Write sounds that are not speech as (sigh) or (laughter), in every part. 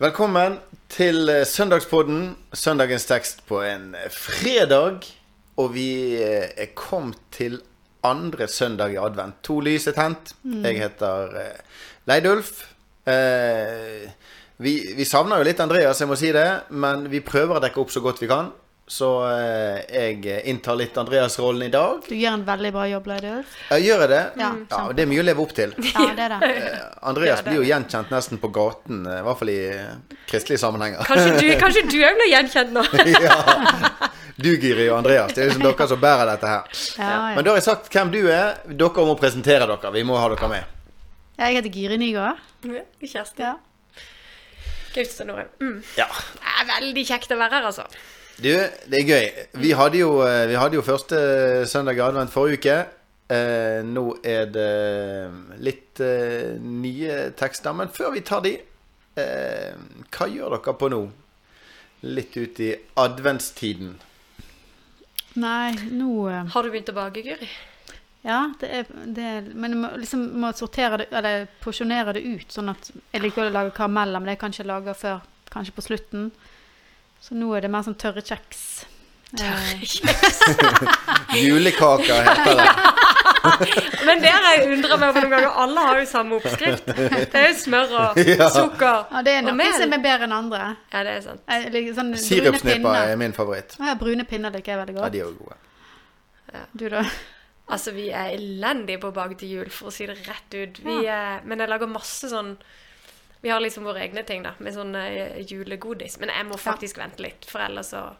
Velkommen til eh, Søndagspodden. Søndagens tekst på en eh, fredag. Og vi eh, er kommet til andre søndag i advent. To lys er tent. Jeg heter Leidulf. Eh, vi, vi savner jo litt Andreas, jeg må si det. Men vi prøver å dekke opp så godt vi kan. Så eh, jeg inntar litt Andreas-rollen i dag. Du gjør en veldig bra jobb, Leidulf. Jeg gjør jeg det? Ja, ja, og det er mye å leve opp til. Ja, det er det. Eh, Andreas blir jo gjenkjent nesten på gaten, eh, i hvert fall i kristelige sammenhenger. Kanskje du, (laughs) òg blir gjenkjent nå? (laughs) ja. Du, Giri og Andreas. Det er liksom dere som bærer dette her. Ja, ja. Men da har jeg sagt hvem du er. Dere må presentere dere. Vi må ha dere med. Jeg heter Giri Nygaard. Kjersti. Ja. Gaute Norheim. Mm. Ja. Det er veldig kjekt å være her, altså. Du, det er gøy. Vi hadde jo, eh, vi hadde jo første søndag i advent forrige uke. Eh, nå er det litt eh, nye tekster. Men før vi tar de, eh, hva gjør dere på nå? Litt ut i adventstiden. Nei, nå eh, Har du begynt å bake, Guri? Ja, det er, det er Men jeg må, liksom, må sortere det, eller porsjonere det ut, sånn at jeg liker å lage karameller, men det kan jeg ikke lage før kanskje på slutten. Så nå er det mer sånn tørre kjeks. Tørre kjeks? (laughs) Julekaker heter det. (laughs) Men det har jeg undra meg over noen ganger. Alle har jo samme oppskrift. Det er jo smør og (laughs) Ja. sukker ja, det er og mel. som er bedre enn andre. Ja, det er sant. Liker sånn Sirupsnipper er min favoritt. Ja, brune pinner liker jeg veldig godt. Ja, de er jo gode. Du, da? Altså, vi er elendige på å bake til jul, for å si det rett ut. Vi, eh, men jeg lager masse sånn Vi har liksom våre egne ting, da, med sånn eh, julegodis. Men jeg må faktisk vente litt, for ellers så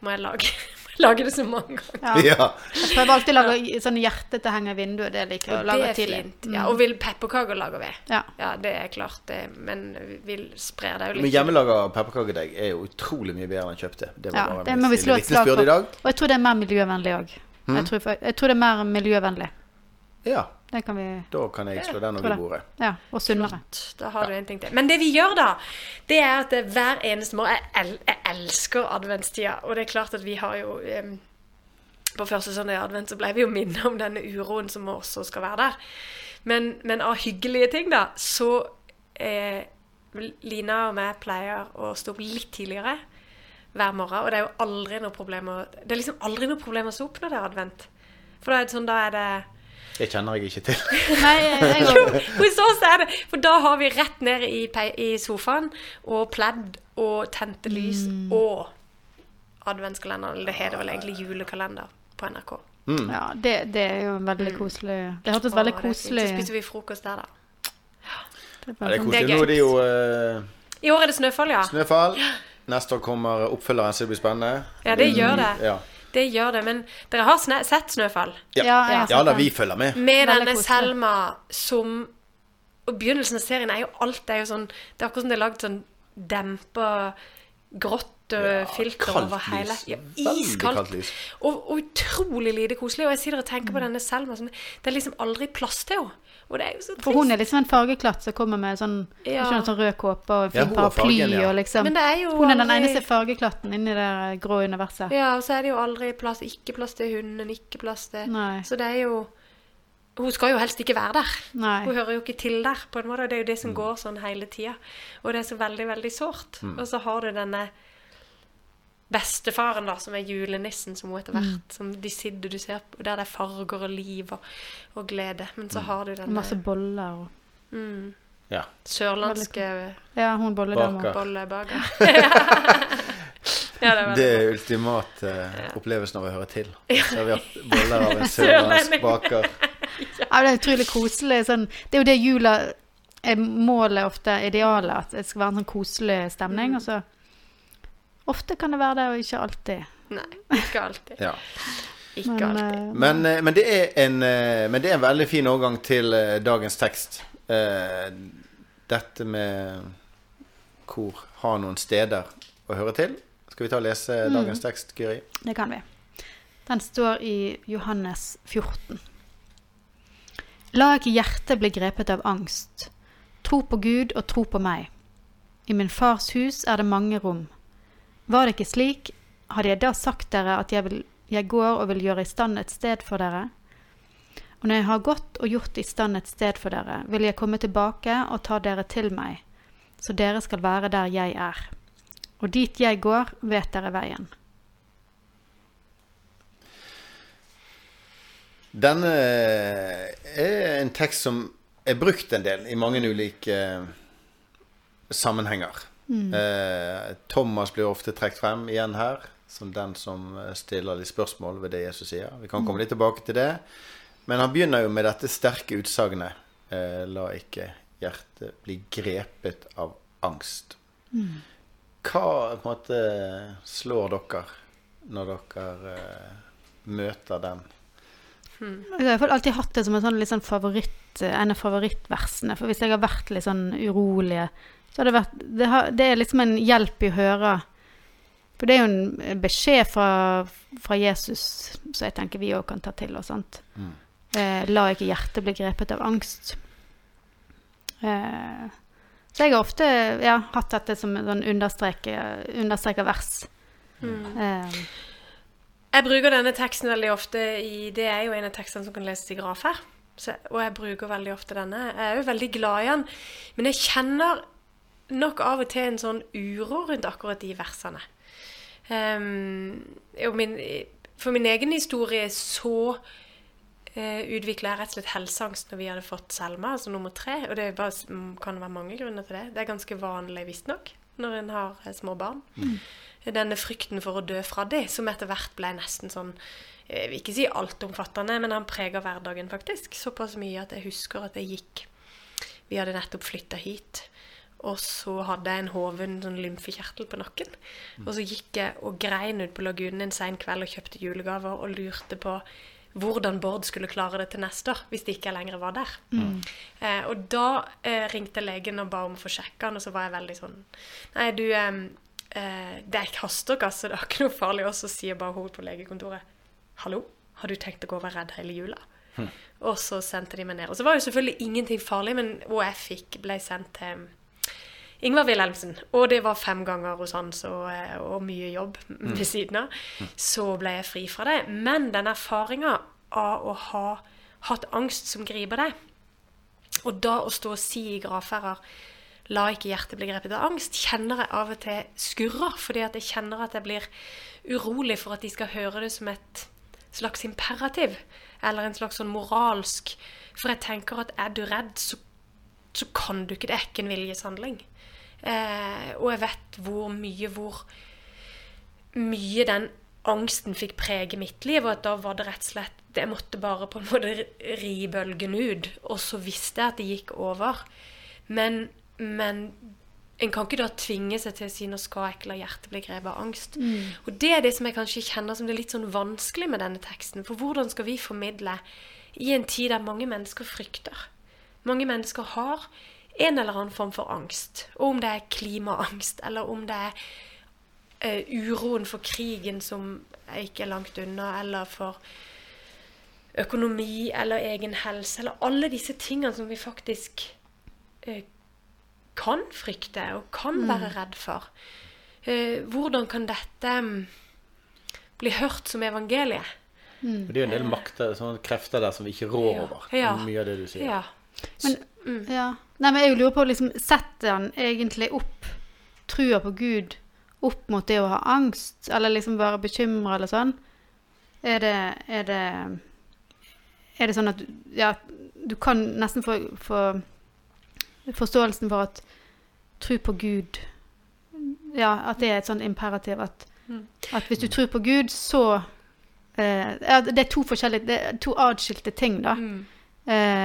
må jeg lage, (laughs) lage det så mange ganger. Ja. Ja. Jeg prøver alltid å lage sånne hjerter til å henge i vinduet. Det liker jeg å det lage er tidlig. fint. Ja, og vil pepperkaker lager vi. Ja. Ja, det er klart det, men vi sprer det jo litt. Men hjemmelaga pepperkakedeig er jo utrolig mye bedre enn kjøpte. Det var Ja, bare det må vi slå et slag for. Og jeg tror det er mer miljøvennlig òg. Jeg, tror jeg tror det er mer miljøvennlig. Ja, Det kan vi da kan jeg slå den over det. bordet. Ja, og sunnere. Da har du en ting til. Men det vi gjør da, det er at det hver eneste morgen Jeg, el jeg elsker adventstida. Og det er klart at vi har jo um, På første søndag i advent så ble vi jo minnet om denne uroen som også skal være der. Men, men av hyggelige ting, da, så eh, Lina og jeg pleier å stå opp litt tidligere hver morgen. Og det er jo aldri noe problem å Det er liksom aldri noe problem å stå opp når det er advent. For da er det sånn, da er det Det kjenner jeg ikke til. (laughs) Nei, jeg, jeg, jo, hos oss er det For da har vi rett ned i, i sofaen og pledd og tente lys Mm. og adventskalender. Eller det heter vel egentlig julekalender på NRK. ja, det, det er jo veldig koselig. Det hørtes veldig koselig er koselig Så spiser vi frokost der, da. Det Ja, det er sånn- koselig. Det er Nå er det jo uh... I år er det snøfall, ja. snøfall. (gasps) Neste år kommer oppfølgeren, så det blir spennende. Ja, det gjør det. Ja, Det gjør det. Men dere har snø, sett snøfall? ja. Ja, jeg ja da, vi følger med. Med Veldig denne koselig. Selma som Og begynnelsen av serien er jo alt det er jo sånn Det er akkurat som det er lagd sånn dempa grått Ja, filter kaldt over hele lys. ja, Iskaldt. kaldt lys. Og, og utrolig lite koselig. Og jeg sitter og tenker Mm. på denne Selma som Det er liksom aldri plass til henne. Og det er jo så trist. For hun er liksom en fargeklatt som kommer med sånn, Ja. ikke sånn rød kåpe og fin paraply fargen, ja. og liksom Men det er jo Hun er den aldri- eneste fargeklatten inni det grå universet. Ja, og så er det jo aldri plass Ikke plass til hunden, ikke plass til Nei. Så det er jo Hun skal jo helst ikke være der. Nei. Hun hører jo ikke til der, på en måte. Det er jo det Mm. som går sånn hele tida. Og det er så veldig, veldig sårt. Og så har du denne bestefaren, da, som er julenissen, som hun etter Mm. hvert Som de sitter du ser på, der det er farger og liv og, og glede. Men så har du den masse boller og mm, Ja. sørlandske Ja, hun bolledama. Bollebaker. (laughs) ja, det er Det er ultimat eh, opplevelsen av å høre til. Servert boller av en (laughs) sørlandsk baker. Ja, det er utrolig koselig. Sånn, det er jo det jula er målet ofte, idealet, at det skal være en sånn koselig stemning. Og så Ofte kan det være det, og ikke alltid. Nei, ikke alltid. Ja. Ikke Men, alltid. eh, Men, eh, men, det er en, eh, men det er en veldig fin overgang til dagens tekst. Eh, Dette med hvor har noen steder å høre til. Skal vi ta og lese dagens tekst, Guri? Det kan vi. Den står i Johannes 14. La ikke hjertet bli grepet av angst. Tro på Gud og tro på meg. I min fars hus er det mange rom. Var det ikke slik, hadde jeg da sagt dere at jeg, vil, jeg går og vil gjøre i stand et sted for dere? Og når jeg har gått og gjort i stand et sted for dere, vil jeg komme tilbake og ta dere til meg, så dere skal være der jeg er. Og dit jeg går, vet dere veien. Denne er en tekst som er brukt en del i mange ulike eh, sammenhenger. Eh, Thomas blir ofte trukket frem igjen her som den som eh, stiller litt spørsmål ved det Jesus sier. Vi kan komme litt tilbake til det. Men han begynner jo med dette sterke utsagnet eh, La ikke hjertet bli grepet av angst. Hva på en måte slår dere når dere eh, møter den? Jeg har i hvert fall alltid hatt det som en, sånn, sånn favoritt, en av favorittversene. For hvis jeg har vært litt sånn urolig, så har det vært Det, har, det er liksom en hjelp i å høre. For det er jo en beskjed fra, fra Jesus som jeg tenker vi òg kan ta til oss. sant? Eh, la ikke hjertet bli grepet av angst. Eh, så jeg har ofte ja, hatt dette som en sånn understreka vers. Eh, Jeg bruker denne teksten veldig ofte i Det er jo en av tekstene som kan leses i graf her. Så, og jeg bruker veldig ofte denne. Jeg er jo veldig glad i den. Men jeg kjenner nok av og til en sånn uro rundt akkurat de versene. Um, min, for min egen historie så uh, utvikla jeg rett og slett helseangst når vi hadde fått Selma, altså nummer tre. Og det bare, kan være mange grunner til det. Det er ganske vanlig, visstnok, når en har eh, små barn. Denne frykten for å dø fra det, som etter hvert ble nesten sånn Jeg vil ikke si altomfattende, men han preger hverdagen faktisk. Såpass mye at jeg husker at jeg gikk Vi hadde nettopp flytta hit. Og så hadde jeg en hoven sånn lymfekjertel på nakken. Og så gikk jeg og grein ut på lagunen en sein kveld og kjøpte julegaver og lurte på hvordan Bård skulle klare det til neste år, hvis det ikke lenger var der. Eh, og da eh, ringte legen og ba om å få sjekka han, og så var jeg veldig sånn Nei, du, eh, det er ikke hastegass, så det er ikke noe farlig. Og så sier bare hun på legekontoret Hallo, har du tenkt å gå og være redd hele jula? Og så sendte de meg ned. Og så var jo selvfølgelig ingenting farlig, men og jeg fikk, ble sendt til Ingvar Wilhelmsen. Og det var fem ganger hos han, så, eh, og mye jobb ved siden av. Så ble jeg fri fra det. Men den erfaringa av å ha hatt angst som griper deg, og da å stå og si i gravferder La ikke hjertet bli grepet av angst, kjenner jeg av og til skurrer. Fordi at jeg kjenner at jeg blir urolig for at de skal høre det som et slags imperativ. Eller en slags sånn moralsk For jeg tenker at er du redd, så, så kan du ikke. Det er ikke en viljeshandling. Eh, og jeg vet hvor mye hvor mye den angsten fikk prege mitt liv, og at da var det rett og slett Jeg måtte bare på en måte ri bølgen ut, og så visste jeg at det gikk over. Men, men en kan ikke da tvinge seg til å si 'nå skal jeg ikke la hjertet bli grepet av angst'. Og det er det som jeg kanskje kjenner som det er litt sånn vanskelig med denne teksten. For hvordan skal vi formidle i en tid der mange mennesker frykter? Mange mennesker har en eller annen form for angst. Og om det er klimaangst, eller om det er uh, uroen for krigen som ikke er langt unna, eller for økonomi eller egen helse, eller alle disse tingene som vi faktisk uh, kan frykte og kan være redd for. Uh, hvordan kan dette mm, bli hørt som evangeliet? Mm. Det er jo en del makter, sånne krefter der som vi ikke rår over. Ja. Mye av det du sier. Ja. Men, ja. Nei, men jeg lurer på, liksom, setter han egentlig opp trua på Gud opp mot det å ha angst, eller liksom være bekymra eller sånn? Er det, er det Er det sånn at ja, du kan nesten få, få forståelsen for at tro på Gud Ja, at det er et sånn imperativ at, at hvis du tror på Gud, så eh, Det er to forskjellige Det er to atskilte ting, da. Eh,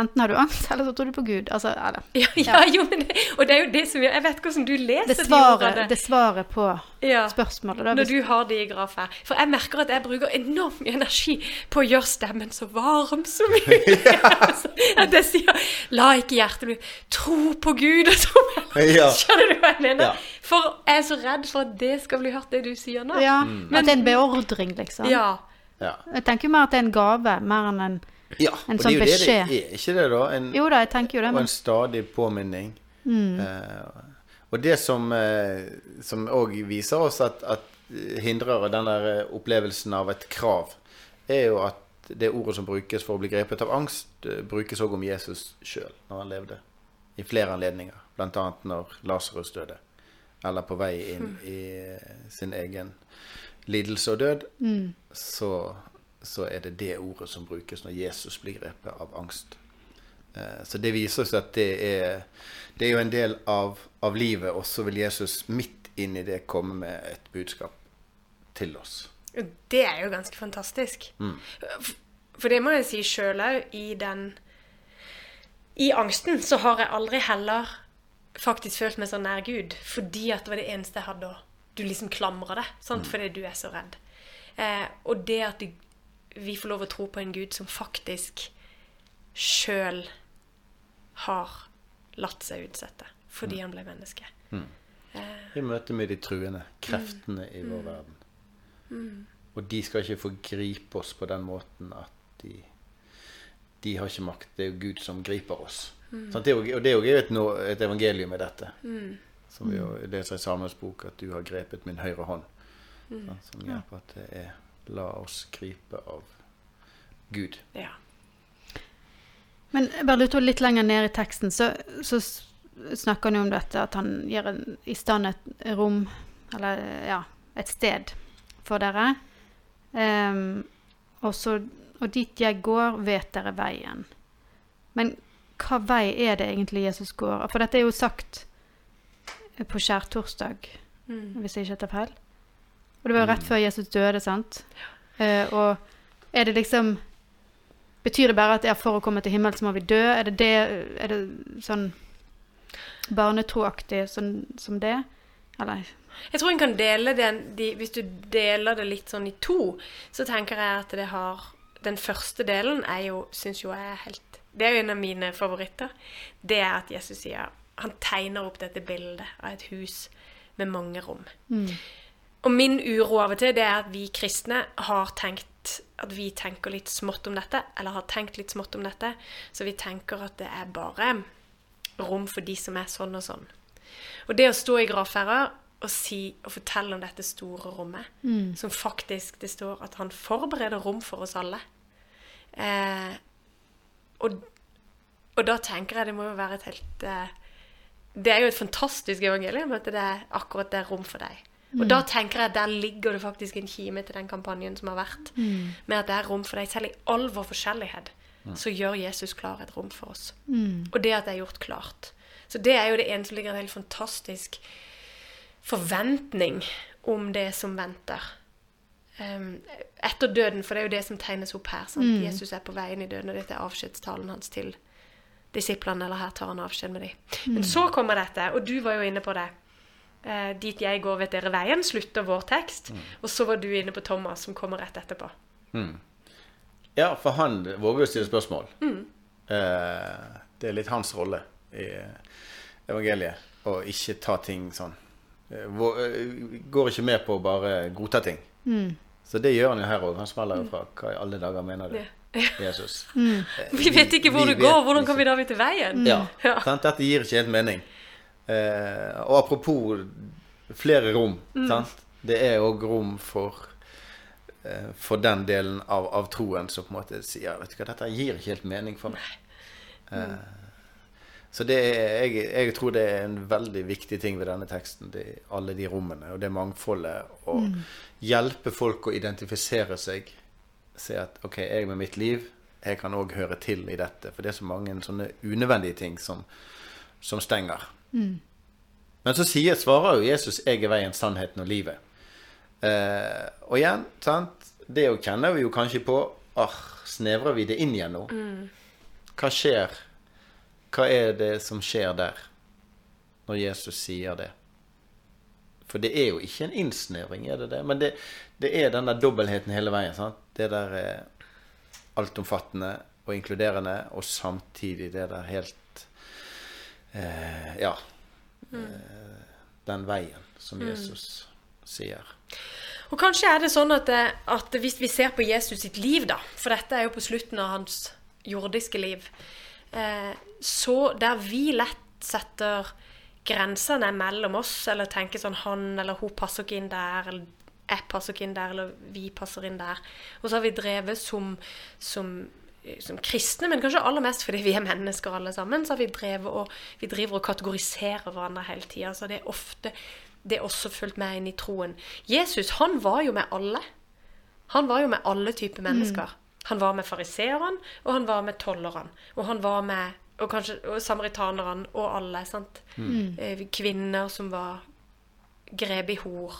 enten har du angst, (laughs) eller så tror du på Gud. Altså, eller, Ja, ja, jo, men det, og det er jo det som gjør Jeg vet hvordan du leser det, de svaret, de det svaret på Ja. spørsmålet. Da, Når hvis, du har det i graf her. For jeg merker at jeg bruker enormt mye energi på å gjøre stemmen så varm som mulig. (laughs) (laughs) Altså, at jeg sier 'la ikke hjertet bli Tro på Gud'. Og så, Ja. Skjønner du hva jeg mener? Ja. For jeg er så redd for at det skal bli hørt, det du sier nå. ja, At det er en beordring, liksom. Ja. Ja. Jeg tenker mer at det er en gave, mer enn en ja. En sånn sånn det er det beskjed. er, ikke det, da? En, Jo da, jeg tenker jo det, og en stadig påminning. Eh, og det som eh, som òg viser oss at, at hindrer den der eh, opplevelsen av et krav, er jo at det ordet som brukes for å bli grepet av angst, eh, brukes òg om Jesus sjøl når han levde. I flere anledninger. Annet når Lasarus døde. Eller på vei inn i sin egen lidelse og død. Så, så er det det ordet som brukes når Jesus blir grepet av angst. Eh, Så det viser seg at det er, det er jo en del av, av livet, og så vil Jesus midt inn i det komme med et budskap til oss. Det er jo ganske fantastisk. Mm. For det må jeg si sjøl òg, i den I angsten så har jeg aldri heller faktisk følt meg så nær Gud, fordi at det var det eneste jeg hadde, å du liksom klamrer deg, sant? fordi du er så redd. Eh, og det at vi får lov å tro på en Gud som faktisk sjøl har latt seg utsette fordi han ble menneske. I møte med de truende kreftene i vår verden. Og de skal ikke få gripe oss på den måten at de De har ikke makt. Det er jo Gud som griper oss. Sant? Det er jo, og det er jo et, no- et evangelium i dette. Som vi jo leser i Samuels bok, at du har grepet min høyre hånd. Sant? Som hjelper at det er La oss gripe av Gud. Ja. Men jeg bare lurte litt lenger ned i teksten, så, så snakker han jo om dette at han gir en, i stand et rom, eller ja, et sted for dere. Um, og, så, og dit jeg går, vet dere veien. Men hva vei er det egentlig Jesus går? For dette er jo sagt på skjærtorsdag, hvis jeg ikke tar feil. Og det var jo rett før Jesus døde, sant? Uh, og er det liksom Betyr det bare at ja, for å komme til himmelen så må vi dø? Er det, det, er det sånn barnetroaktig sånn, som det? Eller Jeg tror en kan dele den de, Hvis du deler det litt sånn i to, så tenker jeg at det har Den første delen er jo, syns jo jeg er helt Det er jo en av mine favoritter. Det er at Jesus sier Han tegner opp dette bildet av et hus med mange rom. Og min uro av og til, det er at vi kristne har tenkt at vi tenker litt smått om dette, eller har tenkt litt smått om dette, så vi tenker at det er bare rom for de som er sånn og sånn. Og det å stå i gravferda og si og fortelle om dette store rommet, som faktisk det står at han forbereder rom for oss alle eh, og, og da tenker jeg det må jo være et helt eh, Det er jo et fantastisk evangelium at det er akkurat det er rom for deg. Og da tenker jeg at der ligger det faktisk en kime til den kampanjen som har vært, med at det er rom for deg. Selv i all vår forskjellighet så gjør Jesus klar et rom for oss. Og det at det er gjort klart. Så det er jo det ene som ligger en helt fantastisk forventning om det som venter. Um, etter døden, for det er jo det som tegnes opp her. Sant? Jesus er på veien i døden, og dette er avskjedstalen hans til disiplene, eller her tar han avskjed med dem. Men så kommer dette, og du var jo inne på det. Eh, dit jeg går, vet dere veien, slutter vår tekst. Og så var du inne på Thomas, som kommer rett etterpå. Ja, for han våger å stille spørsmål. Eh, det er litt hans rolle i evangeliet å ikke ta ting sånn. Eh, eh, går ikke med på å bare godta ting. Så det gjør han jo her òg. Han smeller jo fra. Hva i alle dager mener du, (laughs) Jesus? Eh, Vi vet ikke hvor vi det går, hvordan kan vi da vite veien? Ja, Ja. Dette gir ikke helt mening. Eh, og apropos flere rom. Sant? Det er òg rom for eh, for den delen av, av troen som på en måte sier vet du hva, dette gir ikke helt mening for meg. Eh, så det er, jeg, jeg tror det er en veldig viktig ting ved denne teksten. Er alle de rommene og det mangfoldet. Å hjelpe folk å identifisere seg. Se at OK, jeg med mitt liv, jeg kan òg høre til i dette. For det er så mange sånne unødvendige ting som, som stenger. Men så sier, svarer jo Jesus 'Jeg er veien, sannheten og livet'. Eh, og igjen, sant? det jo kjenner vi jo kanskje på ah, Snevrer vi det inn igjen nå? Hva skjer? Hva er det som skjer der, når Jesus sier det? For det er jo ikke en innsnevring, er det det? Men det, det er den der dobbeltheten hele veien. sant? Det der er altomfattende og inkluderende, og samtidig det der helt eh, Ja. Mm. den veien som Jesus sier. Og kanskje er det sånn at, at hvis vi ser på Jesus sitt liv, da, for dette er jo på slutten av hans jordiske liv, eh, så der vi lett setter grensene mellom oss, eller tenker sånn han eller hun passer ikke inn der, eller jeg passer ikke inn der, eller vi passer inn der. Og så har vi drevet som, som eh, som kristne, men kanskje aller mest fordi vi er mennesker alle sammen, så har vi drevet og vi driver og kategoriserer hverandre hele tida. Så det er ofte det er også fulgt med inn i troen. Jesus han var jo med alle. Han var jo med alle typer mennesker. Han var med fariseerne, og han var med tollerne. Og han var med og kanskje og samaritanerne og alle. sant? Mm. Kvinner som var grepet i hor.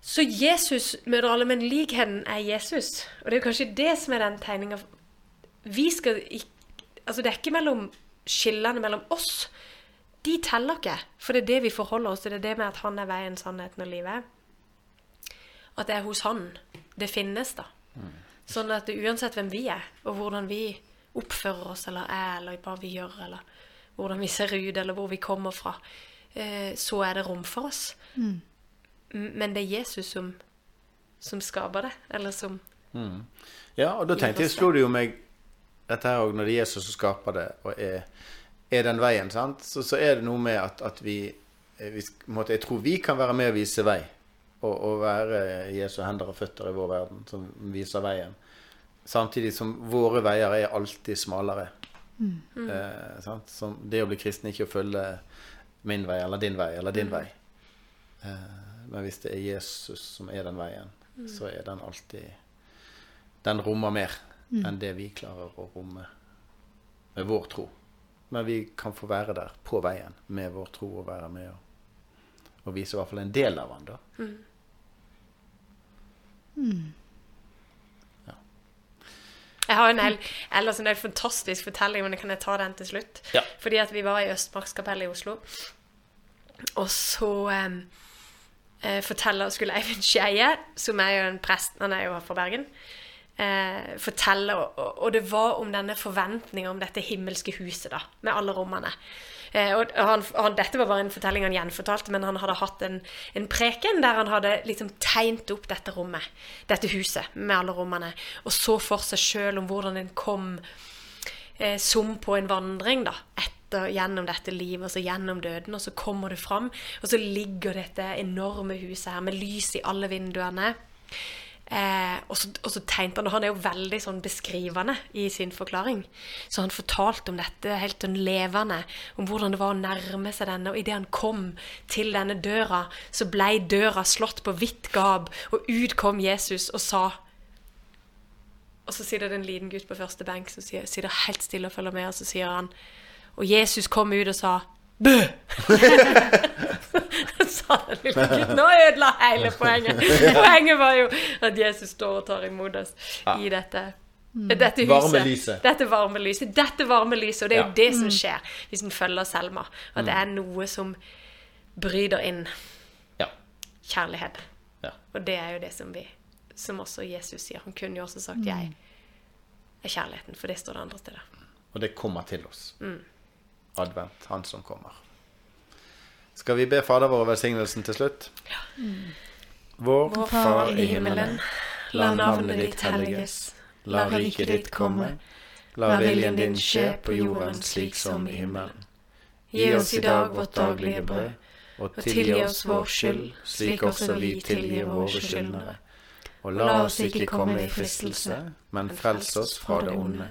Så Jesus møter alle, men likheten er Jesus. Og det er kanskje det som er den tegninga Vi skal ikke Altså, det er ikke mellom skillene mellom oss. De teller ikke. For det er det vi forholder oss til. Det er det med at han er veien, sannheten og livet. At det er hos han det finnes, da. Sånn at uansett hvem vi er, og hvordan vi oppfører oss eller er, eller hva vi gjør, eller hvordan vi ser ut, eller hvor vi kommer fra, eh, så er det rom for oss. M- Men det er Jesus som, som skaper det, eller som Ja, og da tenkte jeg, slo det jo meg dette her òg, når det er Jesus som skaper det, og er, er den veien, sant, så, så er det noe med at, at vi, eh, vi måte, Jeg tror vi kan være med å vise vei, og, og være Jesu hender og føtter i vår verden, som viser veien. Samtidig som våre veier er alltid smalere. Eh, sant? Som det å bli kristen er ikke å følge min vei eller din vei eller din vei. Eh, men hvis det er Jesus som er den veien, så er den alltid Den rommer mer enn det vi klarer å romme med vår tro. Men vi kan få være der på veien med vår tro og være med og, og vise i hvert fall en del av den, da. Jeg har en hel, ellers en helt fantastisk fortelling, men kan jeg ta den til slutt? Ja. Fordi at vi var i Østmarkskapellet i Oslo, og så em, eh, forteller, skulle Eivind Skeie, som er jo en prest, han er jo fra Bergen, eh, fortelle, og, og- det var om denne forventningen om dette himmelske huset, da, med alle rommene. Eh, og han, han, dette var bare en fortelling han gjenfortalte, men han hadde hatt en, en preken der han hadde liksom tegnet opp dette rommet, dette huset, med alle rommene, og så for seg sjøl om hvordan en kom eh, som på en vandring, da, etter, gjennom dette livet, og så gjennom døden, og så kommer du fram, og så ligger dette enorme huset her med lys i alle vinduene. Eh, og, så, så tegnte han, og han er jo veldig sånn beskrivende i sin forklaring. Så han fortalte om dette helt sånn levende, om hvordan det var å nærme seg denne. Og idet han kom til denne døra, så blei døra slått på vidt gap, og ut kom Jesus og sa Og så sitter det en liten gutt på første benk som sitter helt stille og følger med, og så sier han Og Jesus kom ut og sa Bø! (laughs) sa den lille gutten. Nå ødela hele poenget. (laughs) Poenget var jo at Jesus står og tar imot oss i dette. Dette huset. Varme lyset. Dette varme lyset. Dette varme lyset. Og det er jo Ja. det som skjer hvis en følger Selma. At det er noe som bryter inn Ja. kjærlighet. Og det er jo det som vi Som også Jesus sier. Han kunne jo også sagt 'jeg er kjærligheten', for det står det andre steder. Og det kommer til oss. Advent, han som kommer. Skal vi be Fader vår velsignelsen til slutt? Vår Vår Far i himmelen. La navnet ditt helliges. La riket ditt komme. La viljen din skje på jorden slik som i himmelen. Gi oss i dag vårt daglige brød, og tilgi oss vår skyld, slik også vi tilgir våre skyldnere. Og la oss ikke komme i fristelse, men frels oss fra det onde.